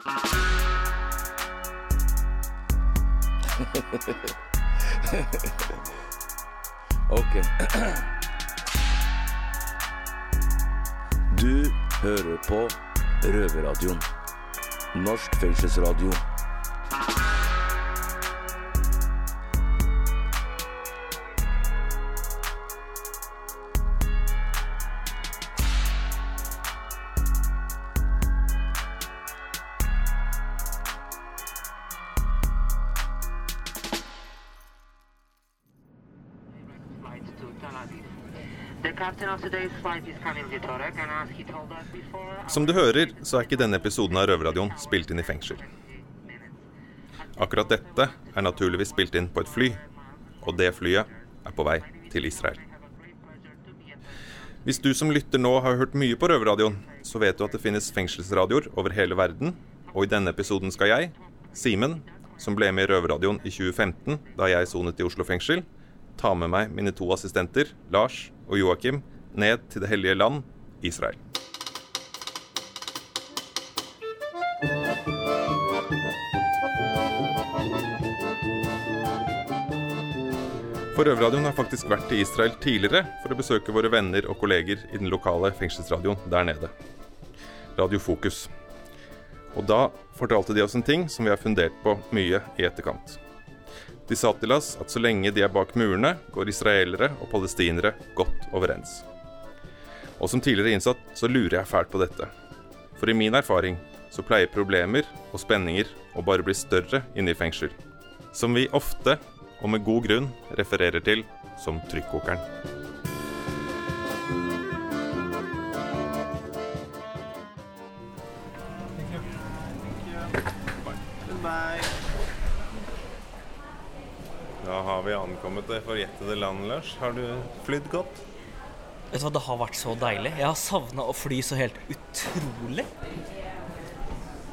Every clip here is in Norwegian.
ok. Du hører på Røverradioen. Norsk fengselsradio. Som du hører, så er ikke denne episoden av Røverradioen spilt inn i fengsel. Akkurat dette er naturligvis spilt inn på et fly, og det flyet er på vei til Israel. Hvis du som lytter nå har hørt mye på Røverradioen, så vet du at det finnes fengselsradioer over hele verden, og i denne episoden skal jeg, Simen, som ble med i Røverradioen i 2015 da jeg sonet i Oslo fengsel, ta med meg mine to assistenter, Lars og Joakim, ned til det hellige land, Israel. Røverradioen har faktisk vært i Israel tidligere for å besøke våre venner og kolleger i den lokale fengselsradioen der nede. Radio Fokus. Og da fortalte de oss en ting som vi har fundert på mye i etterkant. De sa til oss at så lenge de er bak murene, går israelere og palestinere godt overens. Og som tidligere innsatt så lurer jeg fælt på dette. For i min erfaring så pleier problemer og spenninger å bare bli større inne i fengsel. Som vi ofte, og med god grunn, refererer til som trykkokeren. Da har vi ankommet det forjettede land, Lars. Har du flydd godt? Vet du hva, Det har vært så deilig. Jeg har savna å fly så helt utrolig.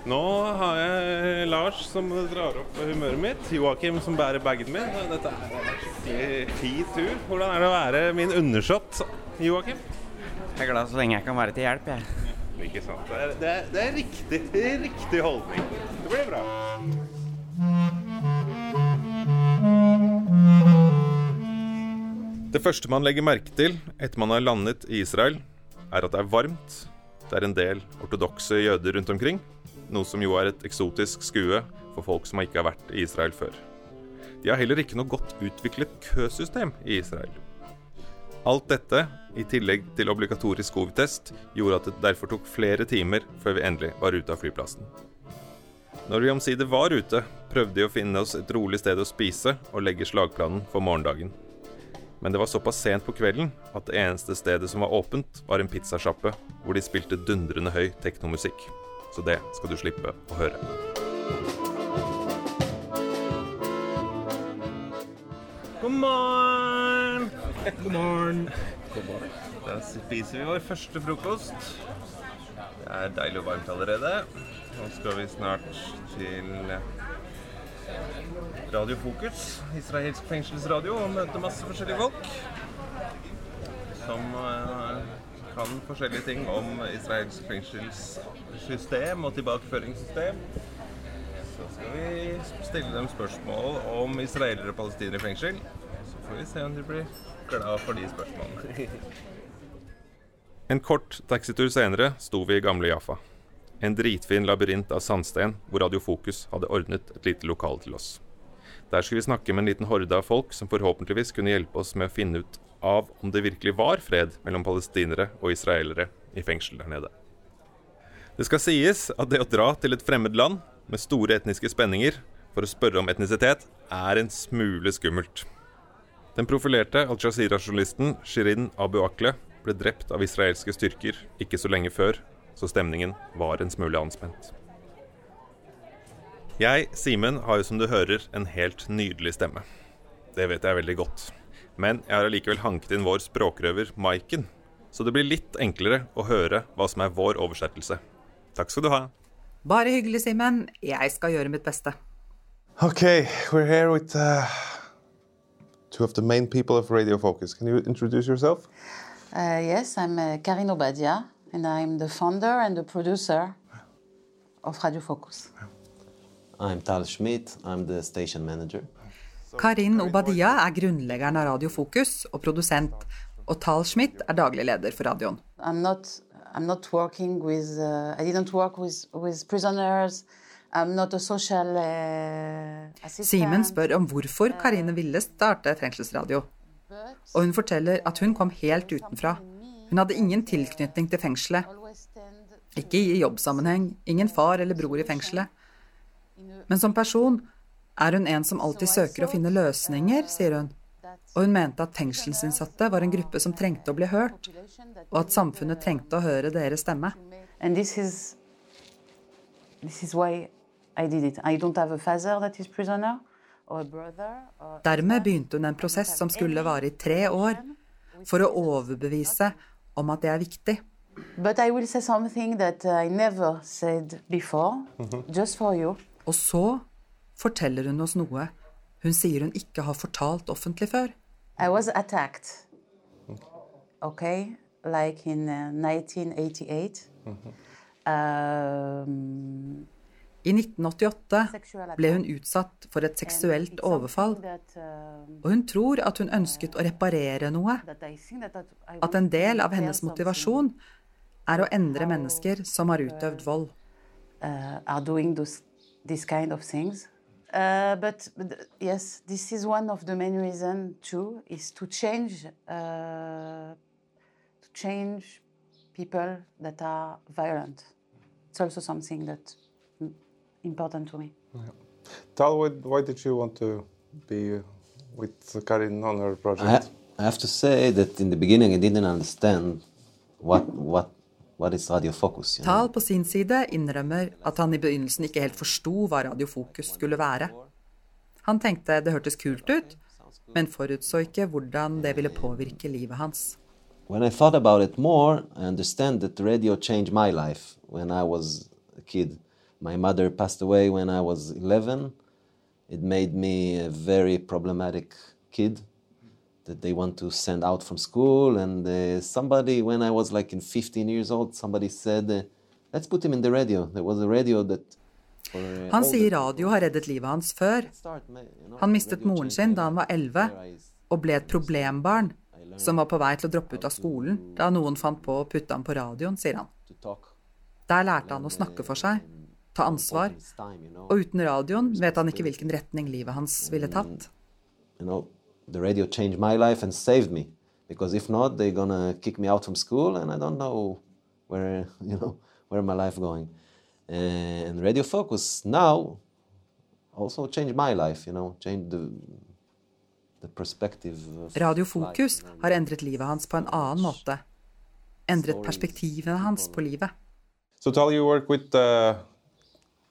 Nå har jeg Lars som drar opp humøret mitt. Joakim som bærer bagen min. Dette er en fin tur. Hvordan er det å være min undersått, Joakim? Jeg er glad så lenge jeg kan være til hjelp, jeg. Ikke sant. Det er, det er, det er riktig, det er riktig holdning. Det blir bra. Det første man legger merke til etter man har landet i Israel, er at det er varmt. Det er en del ortodokse jøder rundt omkring, noe som jo er et eksotisk skue for folk som ikke har vært i Israel før. De har heller ikke noe godt utviklet køsystem i Israel. Alt dette, i tillegg til obligatorisk covid-test, gjorde at det derfor tok flere timer før vi endelig var ute av flyplassen. Når vi omsider var ute, prøvde vi å finne oss et rolig sted å spise og legge slagplanen for morgendagen. Men det var såpass sent på kvelden at det eneste stedet som var åpent, var en pizzasjappe hvor de spilte dundrende høy teknomusikk. Så det skal du slippe å høre. God morgen! God morgen. Da spiser vi vår første frokost. Det er deilig og varmt allerede. Nå skal vi snart til Radio Fokus, israelsk fengselsradio, og møter masse forskjellige folk. Som eh, kan forskjellige ting om israelsk fengselssystem og tilbakeføringssystem. Så skal vi stille dem spørsmål om israelere og palestinere i fengsel. Så får vi se om de blir glad for de spørsmålene. En kort taxitur senere sto vi i gamle Jaffa. En dritfin labyrint av sandsten hvor Radiofokus hadde ordnet et lite lokal til oss. Der skulle vi snakke med en liten horde av folk som forhåpentligvis kunne hjelpe oss med å finne ut av om det virkelig var fred mellom palestinere og israelere i fengsel der nede. Det skal sies at det å dra til et fremmed land med store etniske spenninger for å spørre om etnisitet, er en smule skummelt. Den profilerte Al Jazeera-journalisten Shirin Abu Akle ble drept av israelske styrker ikke så lenge før, så stemningen var en smule anspent. Jeg, Simen, har jo som du hører en helt nydelig stemme. Det vet jeg veldig godt. Men jeg har allikevel hanket inn vår språkrøver Maiken, så det blir litt enklere å høre hva som er vår oversettelse. Takk skal du ha. Bare hyggelig, Simen. Jeg skal gjøre mitt beste. Ok, we're here with uh, two of the main people of Radio Focus. Can you introduce yourself? Uh, yes, I'm uh, Karin Obadia, and I'm the founder and the producer of Radio Focus. I'm Tal Schmidt. I'm the station manager. Karin Obadia er grunnleggeren av Radio Fokus og produsent, og Tal Schmidt er daglig leder for radioen. I'm not, I'm not working with, uh, I didn't work with, with prisoners. I'm not a social uh. Simen spør om hvorfor Karine ville starte fengselsradio. Og hun forteller at hun kom helt utenfra. Hun hadde ingen tilknytning til fengselet. Ikke i jobbsammenheng, ingen far eller bror i fengselet. Men som person er hun en som alltid søker å finne løsninger, sier hun. Og hun mente at fengselsinnsatte var en gruppe som trengte å bli hørt, og at samfunnet trengte å høre deres stemme. This is, this is prisoner, brother, or Dermed begynte hun en prosess som skulle vare i tre år, for å overbevise om at det er viktig. But I will say something that I never said before, just for you. Og så forteller hun oss noe hun sier hun ikke har fortalt offentlig før. I was attacked. Okay, like in uh, 1988. Um, I 1988 ble hun utsatt for et seksuelt overfall, og hun tror at hun ønsket å reparere noe. At en del av hennes motivasjon er å endre mennesker som har utøvd vold. uh, of things. Uh, but, but yes, this is one of the main reasons too, is to change, uh, to change people that are violent. It's also something that's important to me. Yeah. Tell what, why did you want to be with Karin on her I, project? ha- I have to say that in the beginning I didn't understand what what what is Radio Focus. You know? Tal på sin side innrømmer at han i begynnelsen ikke helt forsto hva Radio Fokus skulle være. Han tenkte det hørtes kult ut, men forutså ikke hvordan det ville påvirke livet hans. When I thought about it more, I understand that radio changed my life when I was a kid. My mother passed away when I was 11. It made me a very problematic kid that they want to send out from school. And uh, somebody, when I was like in 15 years old, somebody said, uh, let's put him in the radio. There was a radio that. uh, Han sier radio har reddet livet hans før. Han mistet moren sin da han var life. 11 og ble et problembarn som var på vei til å droppe ut av skolen da noen fant på å putte ham på radioen, sier han. Der lærte han å snakke for seg, ta ansvar, og uten radioen vet han ikke hvilken retning livet hans ville tatt. you know, the radio changed my life and saved me. Because if not, they're gonna kick me out from school, and I don't know where you know where my life going. And Radio Focus now also changed my life. You know, changed the the perspective. Radio Fokus har endret livet hans på en annen måte. Endret perspektivene hans på livet. So, Tal, you work with uh,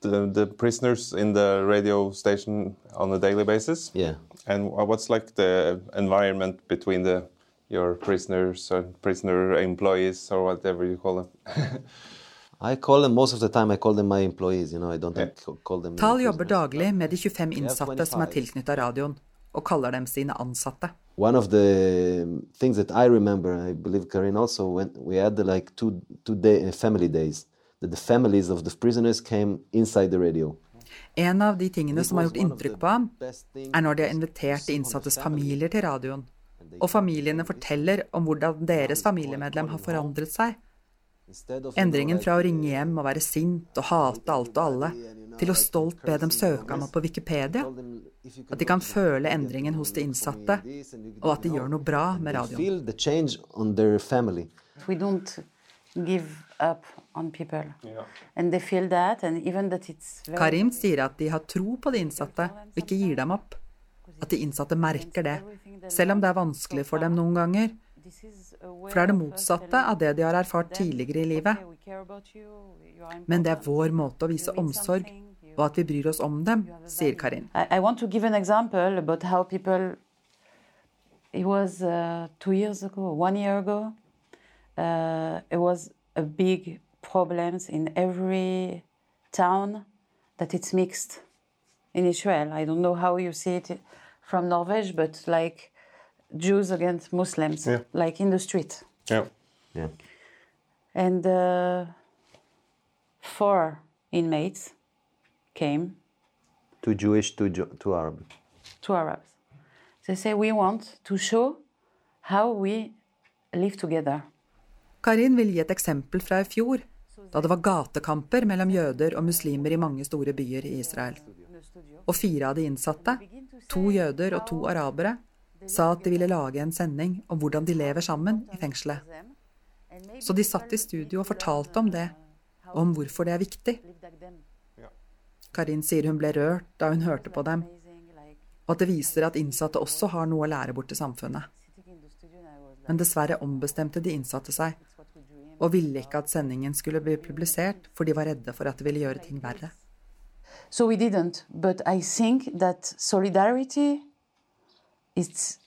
the, the prisoners in the radio station on a daily basis. Yeah. And what's like the environment between the your prisoners or prisoner employees or whatever you call them? I call them most of the time. I call them my employees. You know, I don't Yeah. call them. Tal jobber daglig med de 25 have innsatte som er 25. tilknytta radioen, og kaller dem sine ansatte. one of the things that I remember, I believe Karin also, when we had like two two day family days, that the families of the prisoners came inside the radio. En av de tingene som har gjort inntrykk på ham, er når de har invitert de innsattes familier til radioen. Og familiene forteller om hvordan deres familiemedlem har forandret seg. Endringen fra å ringe hjem og være sint og hate alt og alle, til å stolt be dem søke ham opp på Wikipedia. At de kan føle endringen hos de innsatte, og at de gjør noe bra med radioen. We don't give up on people. And they feel that, and even that it's very Karim sier at de har tro på de innsatte, og ikke gir dem opp. At de innsatte merker det, selv om det er vanskelig for dem noen ganger. For det er det motsatte av det de har erfart tidligere i livet. "Okay, we care about you, you are Men det er vår måte å vise omsorg, og at vi bryr oss om dem, sier Karin. I, I want to give an example about how people. It was uh, two years ago, one year ago. Uh, it was a big problems in every town that it's mixed in Israel. I don't know how you see it from Norway, but like Jews against Muslims, Yeah. like in the street. Yeah. Yeah. And uh, four inmates came Two Jewish, two, Jo- two Arab. to Arabs. They say we want to show how we live together. Karin vil gi et eksempel fra i fjor, da det var gatekamper mellom jøder og muslimer i mange store byer i Israel. Og fire av de innsatte, to jøder og to arabere, sa at de ville lage en sending om hvordan de lever sammen i fengselet. Så de satt i studio og fortalte om det, og om hvorfor det er viktig. Karin sier hun ble rørt da hun hørte på dem, og at det viser at innsatte også har noe å lære bort til samfunnet. Men dessverre ombestemte de innsatte seg, og ville ikke at sendingen skulle bli publisert, for de var redde for at det ville gjøre ting verre. So we didn't, but I think that solidarity is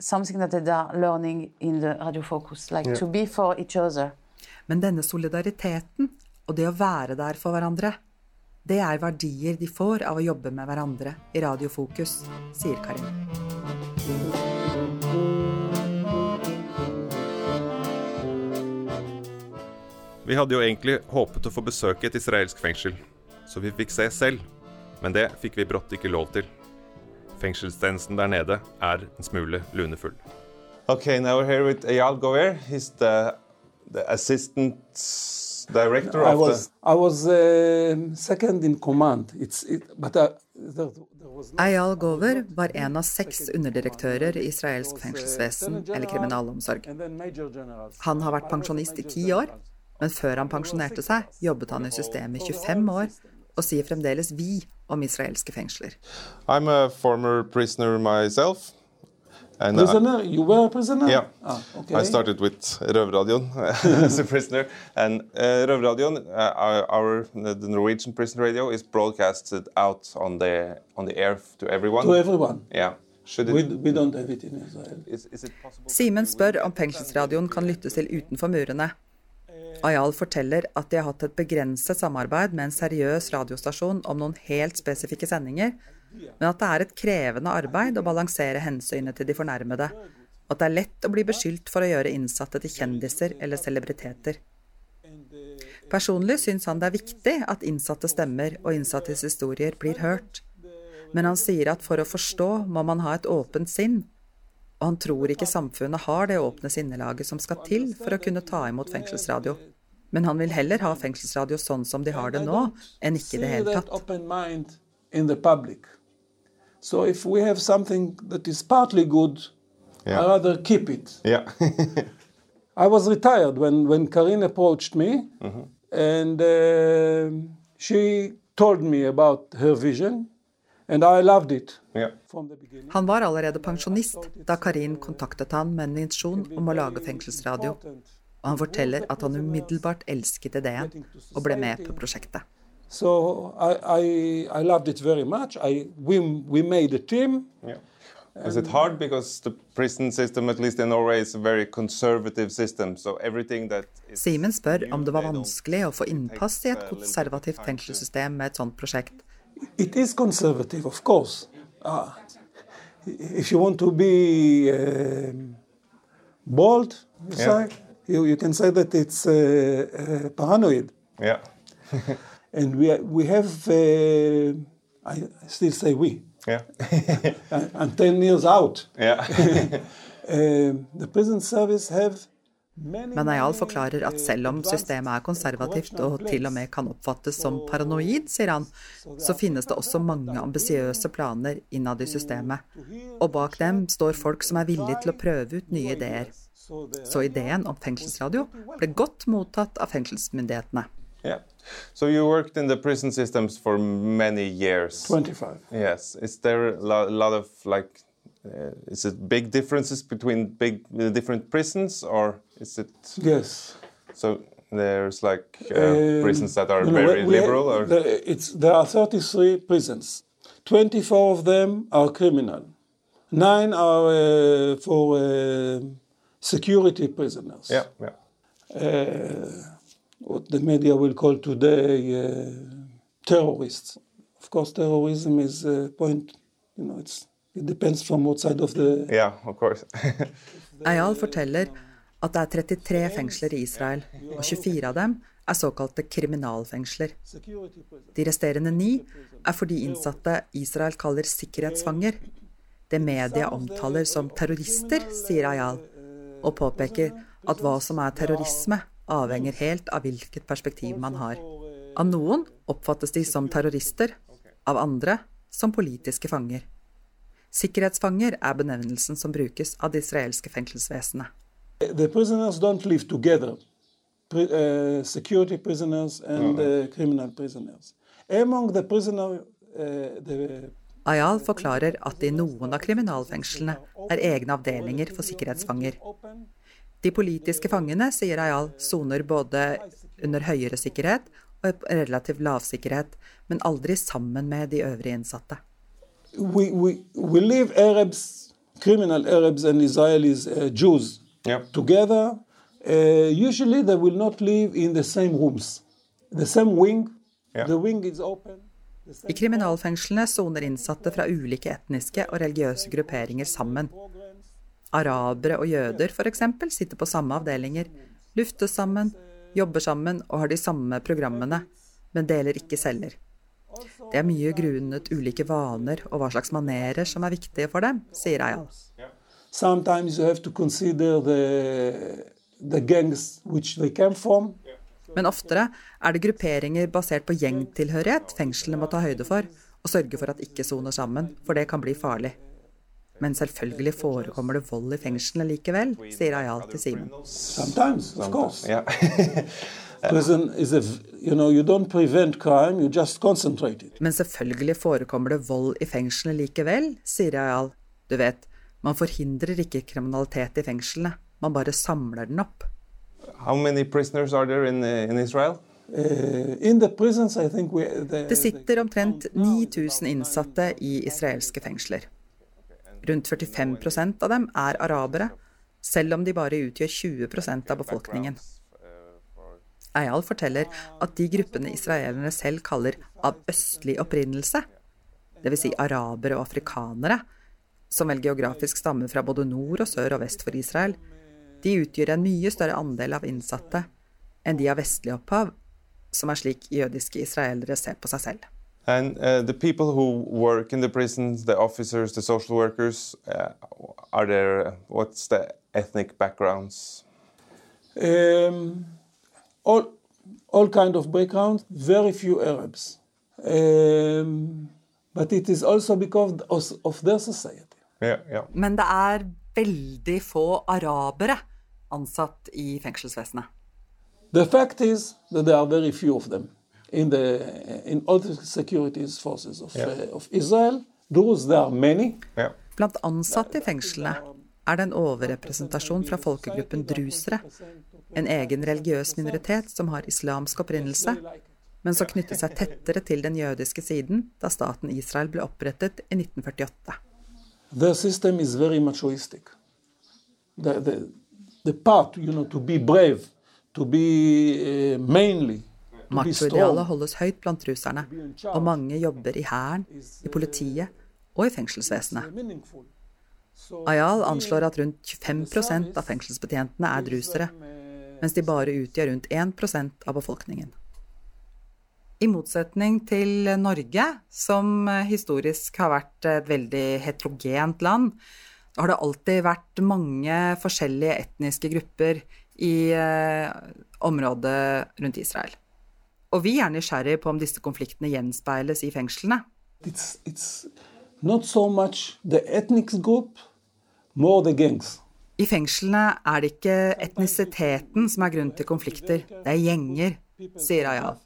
something that they are learning in the Radio Focus, like to be for each other. Men denne solidariteten og det å være der for hverandre, det er verdier de får av å jobbe med hverandre i Radio Fokus, sier Karin. Vi hadde jo egentlig håpet å få besøke et israelsk fengsel, så vi fikk se selv. Men det fikk vi brått ikke lov til. Fengselstjenesten der nede er en smule lunefull. Okay, now we're here with Eyal Gover. He's the, the assistant director I was I was um second in command. It's it, but I, there, there was no Eyal Gover var en av seks underdirektører i israelsk fengselsvesen eller kriminalomsorg. Han har vært pensjonist i ti år, men før han pensjonerte seg, jobbet han i systemet i 25 år, og sier fremdeles 'vi' om israelske fengsler. I'm a former prisoner myself. And I- Prisoner, you were a prisoner. Yeah. Ah, okay. I started with Røverradioen as a prisoner. And uh, Røverradioen, uh, our, our the Norwegian prison radio, is broadcasted out on the on the air to everyone. To everyone. Yeah. It, We, we don't have it in Israel. is, is it? Simen spør om fengselsradioen kan lyttes til utenfor murene. Ayal forteller at de har hatt et begrenset samarbeid med en seriøs radiostasjon om noen helt spesifikke sendinger, men at det er et krevende arbeid å balansere hensynet til de fornærmede, og at det er lett å bli beskyldt for å gjøre innsatte til kjendiser eller celebriteter. Personlig syns han det er viktig at innsatte stemmer og innsattes historier blir hørt, men han sier at for å forstå må man ha et åpent sinn, og han tror ikke samfunnet har det åpne sinnelaget som skal til for å kunne ta imot fengselsradio. Men han vil heller ha fengselsradio sånn som de har det nå, enn ikke i det hele tatt. So if we have something that is partly good, Yeah. I rather keep it. Yeah. I was retired when, when Karin approached me, and uh, she told me about her vision, yeah. from the beginning. Han var allerede pensjonist da Karin kontaktet han med en intensjon om å lage fengselsradio, og han forteller at han umiddelbart elsket ideen og ble med på prosjektet. So I, I, I loved it very much. I, we, we made a team. yeah. Was it hard because the prison system, at least in Norway, is a very conservative system? So everything that is Simen spør om det var vanskelig å få innpass i et konservativt fengselssystem med et sånt prosjekt. It is conservative, of course. Uh, if you want to be um bold, you, Yeah. say, you, you can say that it's uh, uh, paranoid. Yeah. And we, we have, uh, I still say we, Yeah. uh, I'm 10 years out. yeah. Um the prison service have Men Ayal forklarer at selv om systemet er konservativt og til og med kan oppfattes som paranoid, sier han, så finnes det også mange ambisiøse planer innad i systemet. Og bak dem står folk som er villige til å prøve ut nye ideer. Så ideen om fengselsradio ble godt mottatt av fengselsmyndighetene. Yeah. So you worked in the prison systems for many years. 25. Yes. Is there a lot of like, is it big differences between big uh, different prisons, or is it Yes. so? There's like uh, Um, prisons that are very we- we- liberal, or the- it's, there are 33 prisons. 24 of them are criminal. Nine are uh, for uh, security prisoners. yeah, yeah, Uh, what the media will call today uh, terrorists. Of course, terrorism is a point. You know, it's it depends from what side of the. yeah, of course. Ayal forteller at det er 33 fengsler i Israel, og 24 av dem er såkalte kriminalfengsler. De resterende ni er for de innsatte Israel kaller sikkerhetsfanger. Det media omtaler som terrorister, sier Ayal, og påpeker at hva som er terrorisme, avhenger helt av hvilket perspektiv man har. Av noen oppfattes de som terrorister, av andre som politiske fanger. Sikkerhetsfanger er benevnelsen som brukes av det israelske fengselsvesenet. The prisoners don't live together. Pri uh, security prisoners and uh, criminal prisoners. Among the prisoner, uh, the Ayal forklarer at det i noen av kriminalfengslene er egne avdelinger for sikkerhetsfanger. De politiske fangene, sier Ayal, soner både under høyere sikkerhet og relativt lavsikkerhet, men aldri sammen med de øvrige innsatte. We, we, we leave Arabs, criminal Arabs and Israelis, uh, Jews, together. Uh, usually they will not live in the same rooms, the same wing. The wing is open. I kriminalfengslene soner innsatte fra ulike etniske og religiøse grupperinger sammen. Arabere og jøder f.eks. sitter på samme avdelinger, luftes sammen, jobber sammen og har de samme programmene, men deler ikke celler. Det er mye grunnet ulike vaner og hva slags manerer som er viktige for dem, sier Ayal. Sometimes you have to consider the, the gangs which they came from. Men oftere er det grupperinger basert på gjengtilhørighet fengslene må ta høyde for, og sørge for at ikke soner sammen, for det kan bli farlig. Men selvfølgelig forekommer det vold i fengslene likevel, sier Ayal til Simen. Sometimes, of course. Prison is a, you know, you don't prevent crime, you just concentrate it. Men selvfølgelig forekommer det vold i fengslene likevel, sier Ayal. Du vet, man forhindrer ikke kriminalitet i fengslene, man bare samler den opp. How many prisoners are there in, uh, in Israel? Uh, in prisons, we, the, Det sitter omtrent 9000 innsatte i israelske fengsler. Rundt 45% av dem er arabere, selv om de bare utgjør 20% av befolkningen. Eyal forteller at de gruppene israelerne selv kaller av østlig opprinnelse, dvs. Si arabere og afrikanere, som vel geografisk stammer fra både nord og sør og vest for Israel, de utgjør en mye større andel av innsatte enn de av vestlig opphav, som er slik jødiske israelere ser på seg selv. And uh, the people who work in the prisons, the officers, the social workers, uh, are there, what's the ethnic backgrounds? Um, all, all kind of background, very few Arabs. Um, but it is also because of, of their society. Yeah, yeah. Men det er veldig få arabere ansatt i fengselsvesenet. The fact is that there are very few of them in the in all the security forces of, Yeah. uh, of Israel. Those there are many. Blant ansatte i fengslene er det en overrepresentasjon fra folkegruppen drusere, en egen religiøs minoritet som har islamsk opprinnelse, men som knyttet seg tettere til den jødiske siden da staten Israel ble opprettet i 1948. Their system is very machoistic. The, the, the part, you know, to be brave, to be uh, manly, to be Macho-idealet holdes høyt blant russerne, og mange jobber i hæren, i politiet og i fengselsvesenet. Ayal anslår at rundt 25% av fengselsbetjentene er drusere, mens de bare utgjør rundt 1% av befolkningen. I motsetning til Norge, som historisk har vært et veldig heterogent land, har det alltid vært mange forskjellige etniske grupper i eh, området rundt Israel. Og vi er nysgjerrig på om disse konfliktene gjenspeiles i fengslene. It's, it's not so much the ethnic group, more. I fengslene er det ikke etnisiteten som er grunnen til konflikter, det er gjenger, sier Ayal.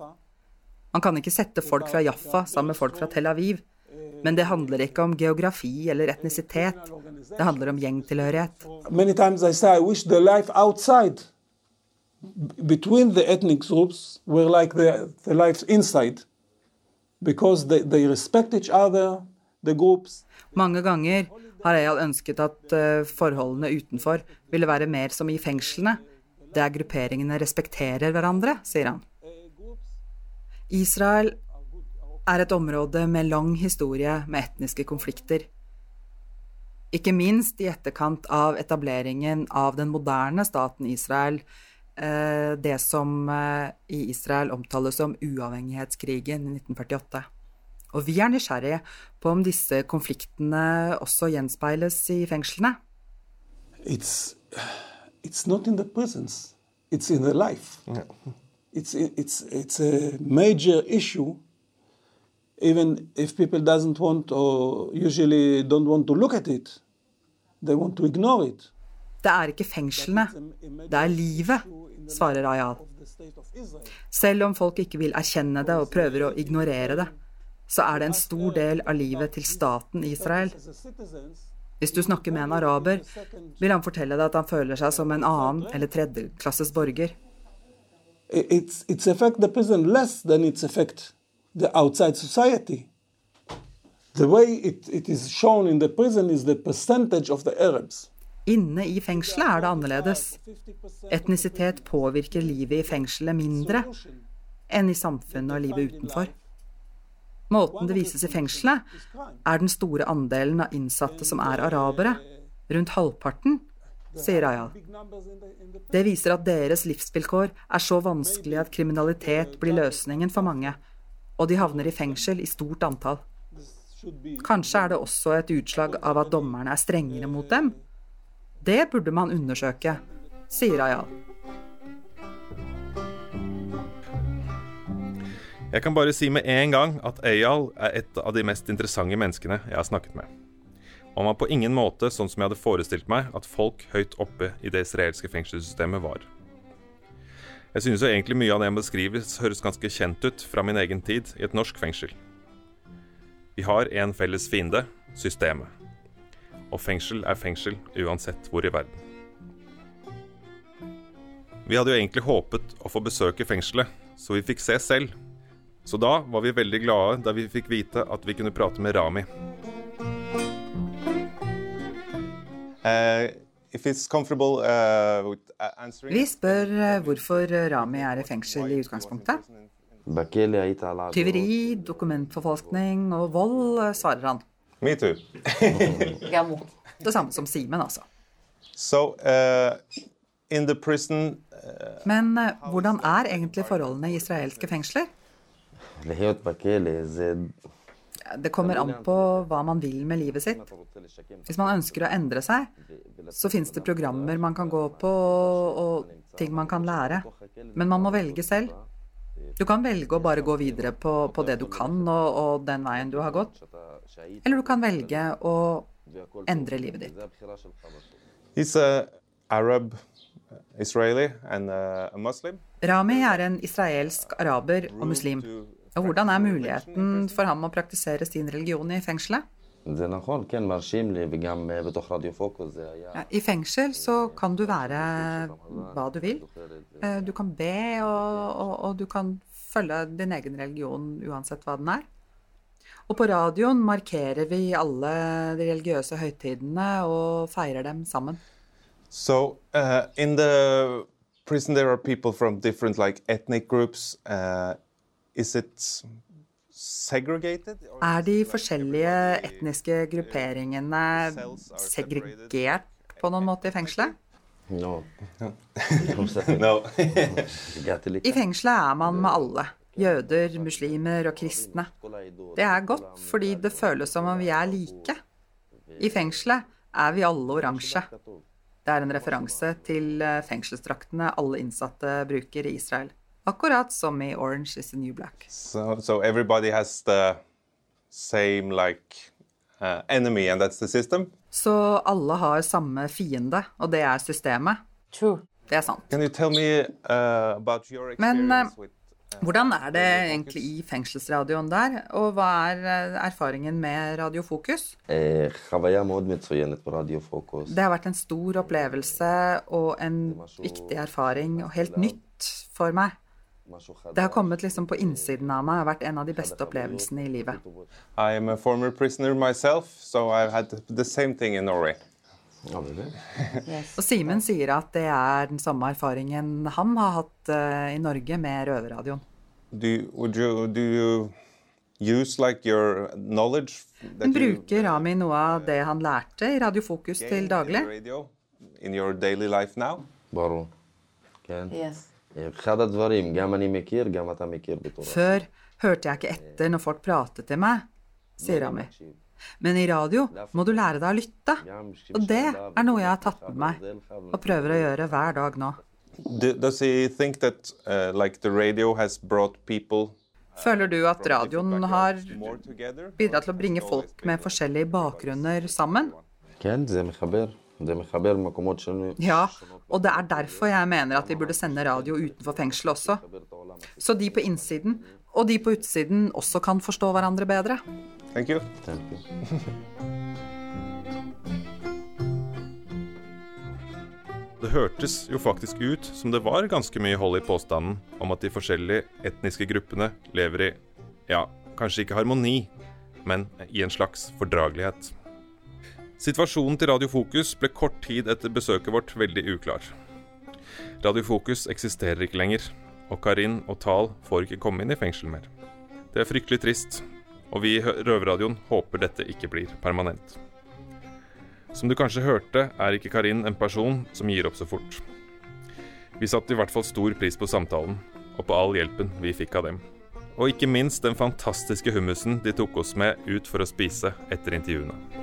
Man kan ikke sette folk fra Jaffa sammen med folk fra Tel Aviv. Men det handler ikke om geografi eller etnisitet. Det handler om gjengtilhørighet. Many times I say I wish the life between the ethnic groups were like the, the life inside because they, they respect each other, the groups. Mange ganger har Eyal ønsket at eh, forholdene utenfor ville være mer som i fengslene, der grupperingene respekterer hverandre, sier han. Israel er et område med lang historie med etniske konflikter. Ikke minst i etterkant av etableringen av den moderne staten Israel eh, det som eh, i Israel omtales som uavhengighetskrigen i 1948. Og vi er nysgjerrige på om disse konfliktene også gjenspeiles i fengslene. It's, it's not in the prisons, it's in the life. It's, it's, it's a major issue, even if people doesn't want or usually don't want to look at it. They want to ignore it. Det er ikke fengslene, det er livet, svarer Ayal. Selv om folk ikke vil erkjenne det og prøver å ignorere det, så er det en stor del av livet til staten Israel. Hvis du snakker med en araber, vil han fortelle deg at han føler seg som en annen eller tredjeklasses borger. It's, it's affect the prison less than it's affect the outside society. The way it, it is shown in the prison is the percentage of the Arabs. Inne i fengselet er det annerledes. Etnisitet påvirker livet i fengselet mindre enn i samfunnet og livet utenfor. Måten det vises i fengselet, er den store andelen av innsatte som er arabere. Rundt halvparten, sier Ayal. Det viser at deres livsvilkår er så vanskelig at kriminalitet blir løsningen for mange, og de havner i fengsel i stort antall. Kanskje er det også et utslag av at dommerne er strengere mot dem? Det burde man undersøke, sier Ayal. Jeg kan bare si med en gang at Eyal er et av de mest interessante menneskene jeg har snakket med. Og han var på ingen måte sånn som jeg hadde forestilt meg at folk høyt oppe i det israelske fengselssystemet var. Jeg synes jo egentlig mye av det han beskriver høres ganske kjent ut fra min egen tid i et norsk fengsel. Vi har en felles fiende systemet. Og fengsel er fengsel uansett hvor i verden. Vi hadde jo egentlig håpet å få besøke fengselet, så vi fikk se selv så da var vi veldig glade da vi fikk vite at vi kunne prate med Rami. Uh, uh, vi spør uh, hvorfor Rami er i fengsel i utgangspunktet. Tyveri, dokumentforfalskning og vold, svarer han. Me too. det samme som Simen, altså. So, prison, Men hvordan er egentlig forholdene i israelske fengsler? Det kommer an på hva man vil med livet sitt. Hvis man ønsker å endre seg, så fins det programmer man kan gå på og ting man kan lære. Men man må velge selv. Du kan velge å bare gå videre på, på det du kan og, og, den veien du har gått. Eller du kan velge å endre livet ditt. He's a Arab, Israeli and a Muslim. Rami er en israelsk araber og muslim. Og hvordan er muligheten for ham å praktisere sin religion i fengselet? Ja, I fengsel så kan du være hva du vil. Eh, du kan be, og, og, og du kan følge din egen religion uansett hva den er. Og på radioen markerer vi alle de religiøse høytidene og feirer dem sammen. So, uh, in the prison there are people from different like ethnic groups. Uh, er de forskjellige etniske grupperingene segregert på noen måte i fengselet? No. no. I fengselet er man med alle. Jøder, muslimer og kristne. Det er godt, fordi det føles som om vi er like. I fengselet er vi alle oransje. Det er en referanse til eh, fengselsdraktene alle innsatte bruker i Israel. Akkurat som i Orange is the New Black. So, so everybody has the same like uh, enemy, and that's the system? Så alle har samme fiende, og det er systemet? True. Det er sant. Can you tell me uh, about your experience Men uh, with hvordan er det egentlig i fengselsradioen der, og hva er erfaringen med Radio Fokus? Det har vært en stor opplevelse og en viktig erfaring, og helt nytt for meg. Det har kommet liksom på innsiden av meg og vært en av de beste opplevelsene i livet. I a former prisoner myself, so I've had the same thing in Norway. yes. Og Simen sier at det er den samme erfaringen han har hatt uh, i Norge med Røverradioen. Do, you, do you use like your knowledge Men Bruker Rami noe av det han lærte i Radiofokus til daglig? In your daily life now? כן. Yes. Før hørte jeg ikke etter når folk pratet til meg, sier Ami. Men i radio må du lære deg å lytte, og det er noe jeg har tatt med meg og prøver å gjøre hver dag nå. Føler du at radioen har bidratt til å bringe folk med forskjellige bakgrunner sammen? Ja, og det er derfor jeg mener at vi burde sende radio utenfor fengselet også. Så de på innsiden og de på utsiden også kan forstå hverandre bedre. Thank you. Thank you. Det hørtes jo faktisk ut som det var ganske mye hold i påstanden om at de forskjellige etniske gruppene lever i ja, kanskje ikke harmoni, men i en slags fordragelighet. Situasjonen til Radio Fokus ble kort tid etter besøket vårt veldig uklar. Radio Fokus eksisterer ikke lenger, og Karin og Tal får ikke komme inn i fengsel mer. Det er fryktelig trist, og vi i Røverradioen håper dette ikke blir permanent. Som du kanskje hørte, er ikke Karin en person som gir opp så fort. Vi satte i hvert fall stor pris på samtalen, og på all hjelpen vi fikk av dem. Og ikke minst den fantastiske hummusen de tok oss med ut for å spise etter intervjuene.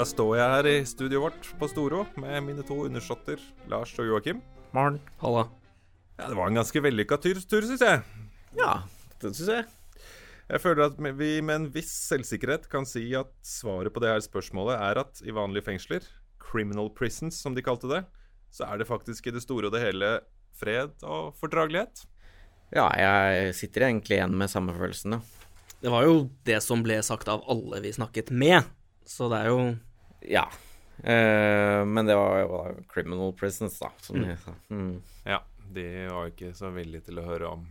Da står jeg her i studioet vårt på Storo med mine to undersåtter, Lars og Joakim. Morgen. Halla. Ja, det var en ganske vellykka tur, tur syns jeg. Ja, det syns jeg. Jeg føler at vi med en viss selvsikkerhet kan si at svaret på det her spørsmålet er at i vanlige fengsler, criminal prisons som de kalte det, så er det faktisk i det store og det hele fred og fordragelighet. Ja, jeg sitter egentlig igjen med samme følelsen, ja. Det var jo det som ble sagt av alle vi snakket med, så det er jo Ja. Uh, men det var jo da criminal prisons, da, som de sa. Mm. Ja, de var ikke så villige til å høre om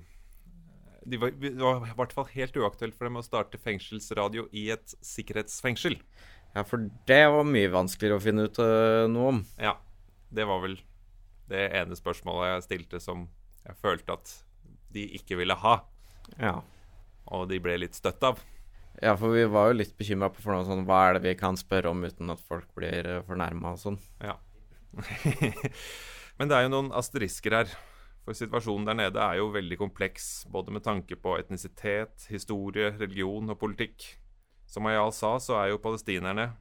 de var, Det var i hvert fall helt uaktuelt for dem å starte fengselsradio i et sikkerhetsfengsel. Ja, for det var mye vanskeligere å finne ut uh, noe om. Ja, det var vel det ene spørsmålet jeg stilte som jeg følte at de ikke ville ha. Ja. Og de ble litt støtt av. Ja, for vi var jo litt bekymra på noe sånn Hva er det vi kan spørre om uten at folk blir uh, fornærma og sånn. Ja. Men det er jo noen asterisker her. For situasjonen der nede er jo veldig kompleks, både med tanke på etnisitet, historie, religion og politikk. Som Ayal sa, så er jo palestinerne,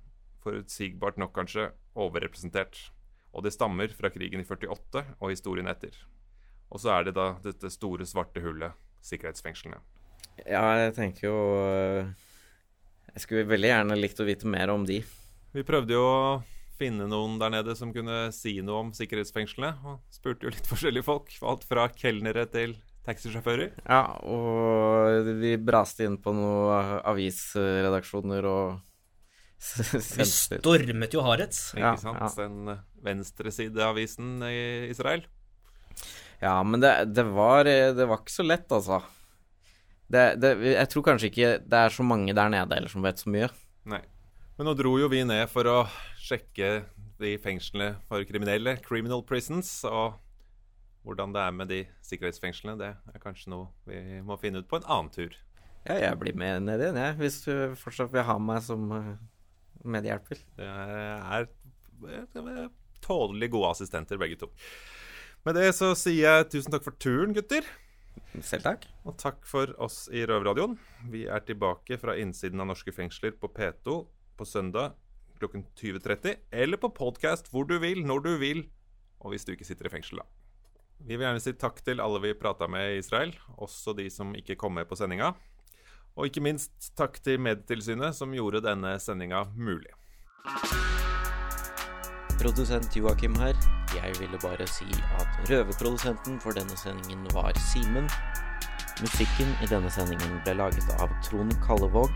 forutsigbart nok kanskje, overrepresentert. Og det stammer fra krigen i 48 og historien etter. Og så er det da dette store, svarte hullet, sikkerhetsfengslene. Ja, jeg tenker jo eh, Jeg skulle veldig gjerne likt å vite mer om de. Vi prøvde jo å finne noen der nede som kunne si noe om sikkerhetsfengslene, og spurte jo litt forskjellige folk. Alt fra kelnere til taxisjåfører. Ja, og vi braste inn på noen avisredaksjoner og Vi stormet jo Haaretz. Ikke sant? Den eh, venstresideavisen i Israel. Ja, men det, det, var, det var ikke så lett, altså. Det, det, jeg tror kanskje ikke det er så mange der nede eller som vet så mye. Nei. Men nå dro jo vi ned for å sjekke de fengslene for kriminelle, criminal prisons, og hvordan det er med de sikkerhetsfengslene. Det er kanskje noe vi må finne ut på en annen tur. Ja, jeg blir med ned igjen, jeg, hvis du fortsatt vil ha meg som eh, medhjelper. Det er, er tålelig gode assistenter, begge to. Med det så sier jeg tusen takk for turen, gutter. Selv takk. Og takk for oss i Røverradioen. Vi er tilbake fra innsiden av norske fengsler på P2 på søndag klokken 20.30, eller på podkast hvor du vil, når du vil, og hvis du ikke sitter i fengsel, da. Vi vil gjerne si takk til alle vi prata med i Israel, også de som ikke kom med på sendinga. Og ikke minst takk til Medtilsynet, som gjorde denne sendinga mulig. Produsent Joakim her. Jeg ville bare si at røverprodusenten for denne sendingen var Simen. Musikken i denne sendingen ble laget av Trond Kallevåg.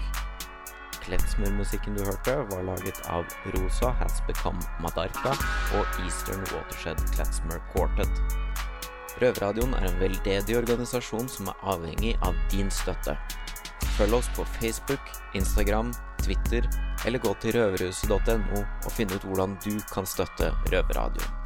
Kletsmurmusikken du hørte, var laget av Rosa Has Become Madarka og Eastern Watershed Kletsmur Quartet. Røverradioen er en veldedig organisasjon som er avhengig av din støtte. Følg oss på Facebook, Instagram, Twitter, eller gå til røverhuset.no og finne ut hvordan du kan støtte Røverradioen.